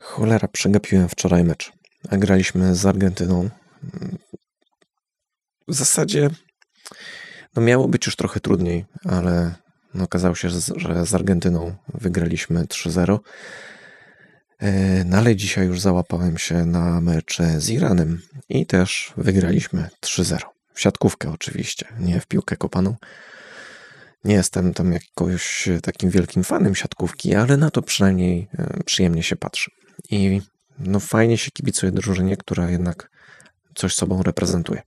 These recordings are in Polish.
Cholera, przegapiłem wczoraj mecz. A graliśmy z Argentyną. W zasadzie no miało być już trochę trudniej, ale no okazało się, że z Argentyną wygraliśmy 3-0. E, no ale dzisiaj już załapałem się na mecz z Iranem i też wygraliśmy 3-0. W siatkówkę oczywiście, nie w piłkę kopaną. Nie jestem tam jakoś takim wielkim fanem siatkówki, ale na to przynajmniej e, przyjemnie się patrzy. I no fajnie się kibicuje drużynie, która jednak coś sobą reprezentuje.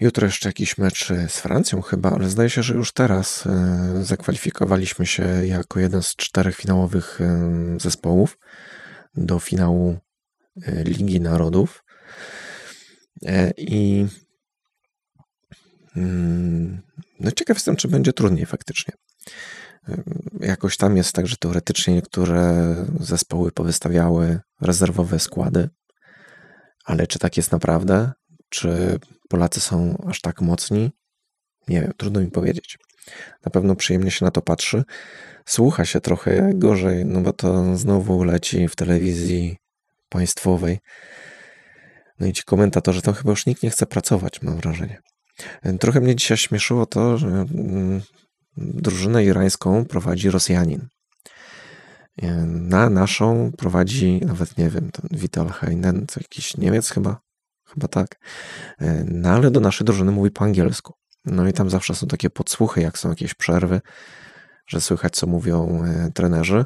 Jutro jeszcze jakiś mecz z Francją chyba, ale zdaje się, że już teraz e, zakwalifikowaliśmy się jako jeden z czterech finałowych e, zespołów do finału Ligi Narodów. I no ciekaw jestem, czy będzie trudniej faktycznie. Jakoś tam jest tak, że teoretycznie niektóre zespoły powystawiały rezerwowe składy, ale czy tak jest naprawdę? Czy Polacy są aż tak mocni? Nie wiem, trudno mi powiedzieć. Na pewno przyjemnie się na to patrzy. Słucha się trochę gorzej, no bo to znowu leci w telewizji państwowej. No i ci komentatorzy, to chyba już nikt nie chce pracować, mam wrażenie. Trochę mnie dzisiaj śmieszyło to, że mm, drużynę irańską prowadzi Rosjanin. Na naszą prowadzi, nawet nie wiem, ten Vital Heinen, to jakiś Niemiec chyba, chyba tak. No ale do naszej drużyny mówi po angielsku. No i tam zawsze są takie podsłuchy, jak są jakieś przerwy, że słychać, co mówią e, trenerzy.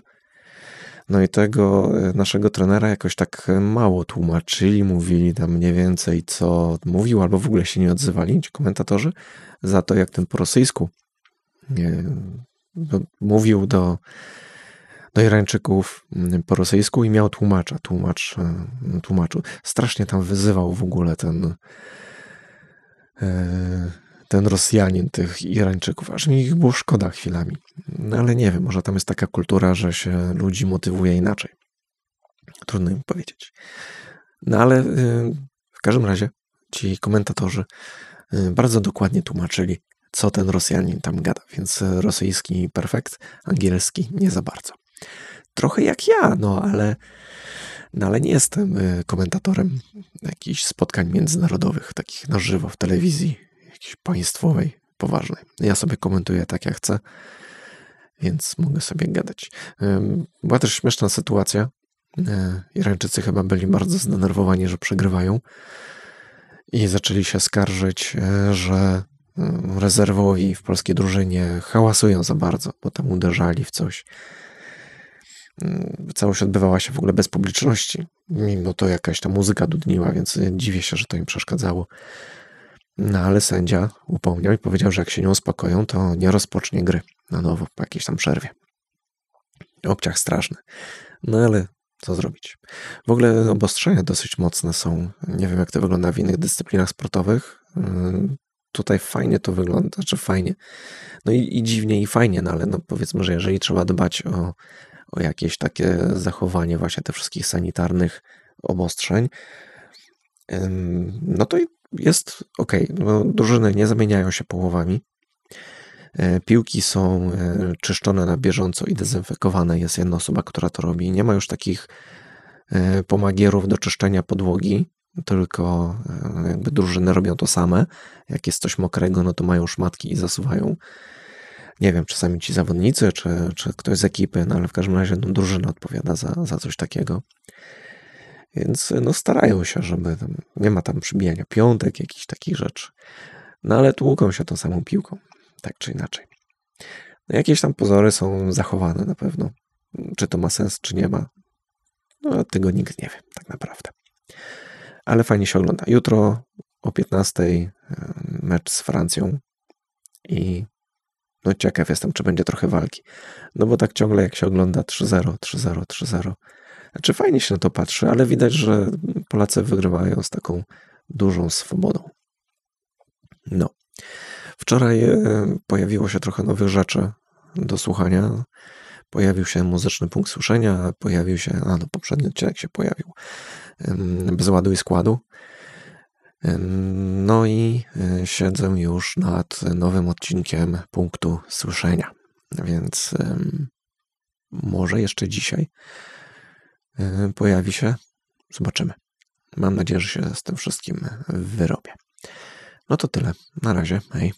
No i tego e, naszego trenera jakoś tak mało tłumaczyli, mówili tam mniej więcej co mówił, albo w ogóle się nie odzywali ci komentatorzy, za to jak ten po rosyjsku nie, mówił do, do Irańczyków mm, po rosyjsku i miał tłumacza, tłumacz, e, tłumaczu. Strasznie tam wyzywał w ogóle ten e, ten Rosjanin tych Irańczyków, aż mi ich było szkoda chwilami. No ale nie wiem, może tam jest taka kultura, że się ludzi motywuje inaczej. Trudno im powiedzieć. No ale y, w każdym razie ci komentatorzy y, bardzo dokładnie tłumaczyli, co ten Rosjanin tam gada, więc rosyjski perfekt, angielski nie za bardzo. Trochę jak ja, no ale, no ale nie jestem y, komentatorem jakichś spotkań międzynarodowych, takich na żywo w telewizji jakiejś państwowej, poważnej. Ja sobie komentuję tak jak chcę, więc mogę sobie gadać. Była też śmieszna sytuacja. E, Irańczycy chyba byli bardzo zdenerwowani, że przegrywają i zaczęli się skarżyć, e, że rezerwowi w polskiej drużynie hałasują za bardzo, bo tam uderzali w coś. Całość odbywała się w ogóle bez publiczności, mimo to jakaś ta muzyka dudniła, więc dziwię się, że to im przeszkadzało. No ale sędzia upomniał i powiedział, że jak się nie uspokoją, to nie rozpocznie gry na nowo po jakiejś tam przerwie. Obciach straszny. No ale co zrobić? W ogóle obostrzenia dosyć mocne są. Nie wiem, jak to wygląda w innych dyscyplinach sportowych. Yy, tutaj fajnie to wygląda, znaczy fajnie. No i, i dziwnie i fajnie, no ale no powiedzmy, że jeżeli trzeba dbać o, o jakieś takie zachowanie właśnie tych wszystkich sanitarnych obostrzeń, no to jest ok. No, drużyny nie zamieniają się połowami. E, piłki są e, czyszczone na bieżąco i dezynfekowane. Jest jedna osoba, która to robi. Nie ma już takich e, pomagierów do czyszczenia podłogi, tylko jakby drużyny robią to same. Jak jest coś mokrego, no to mają szmatki i zasuwają. Nie wiem, czasami ci zawodnicy, czy, czy ktoś z ekipy, no ale w każdym razie no, drużyna odpowiada za, za coś takiego. Więc no starają się, żeby tam, nie ma tam przybijania piątek, jakichś takich rzeczy. No ale tłuką się tą samą piłką, tak czy inaczej. No, jakieś tam pozory są zachowane na pewno. Czy to ma sens, czy nie ma, no tego nikt nie wie, tak naprawdę. Ale fajnie się ogląda. Jutro o 15 e, mecz z Francją i no ciekaw jestem, czy będzie trochę walki. No bo tak ciągle jak się ogląda 3-0, 3-0, 3-0, znaczy fajnie się na to patrzy, ale widać, że Polacy wygrywają z taką dużą swobodą. No. Wczoraj e, pojawiło się trochę nowych rzeczy do słuchania. Pojawił się muzyczny punkt słyszenia, pojawił się, a no poprzedni odcinek się pojawił, bez ładu i składu. No i e, siedzę już nad nowym odcinkiem punktu słyszenia, więc może jeszcze dzisiaj pojawi się. Zobaczymy. Mam nadzieję, że się z tym wszystkim wyrobię. No to tyle. Na razie. Hej.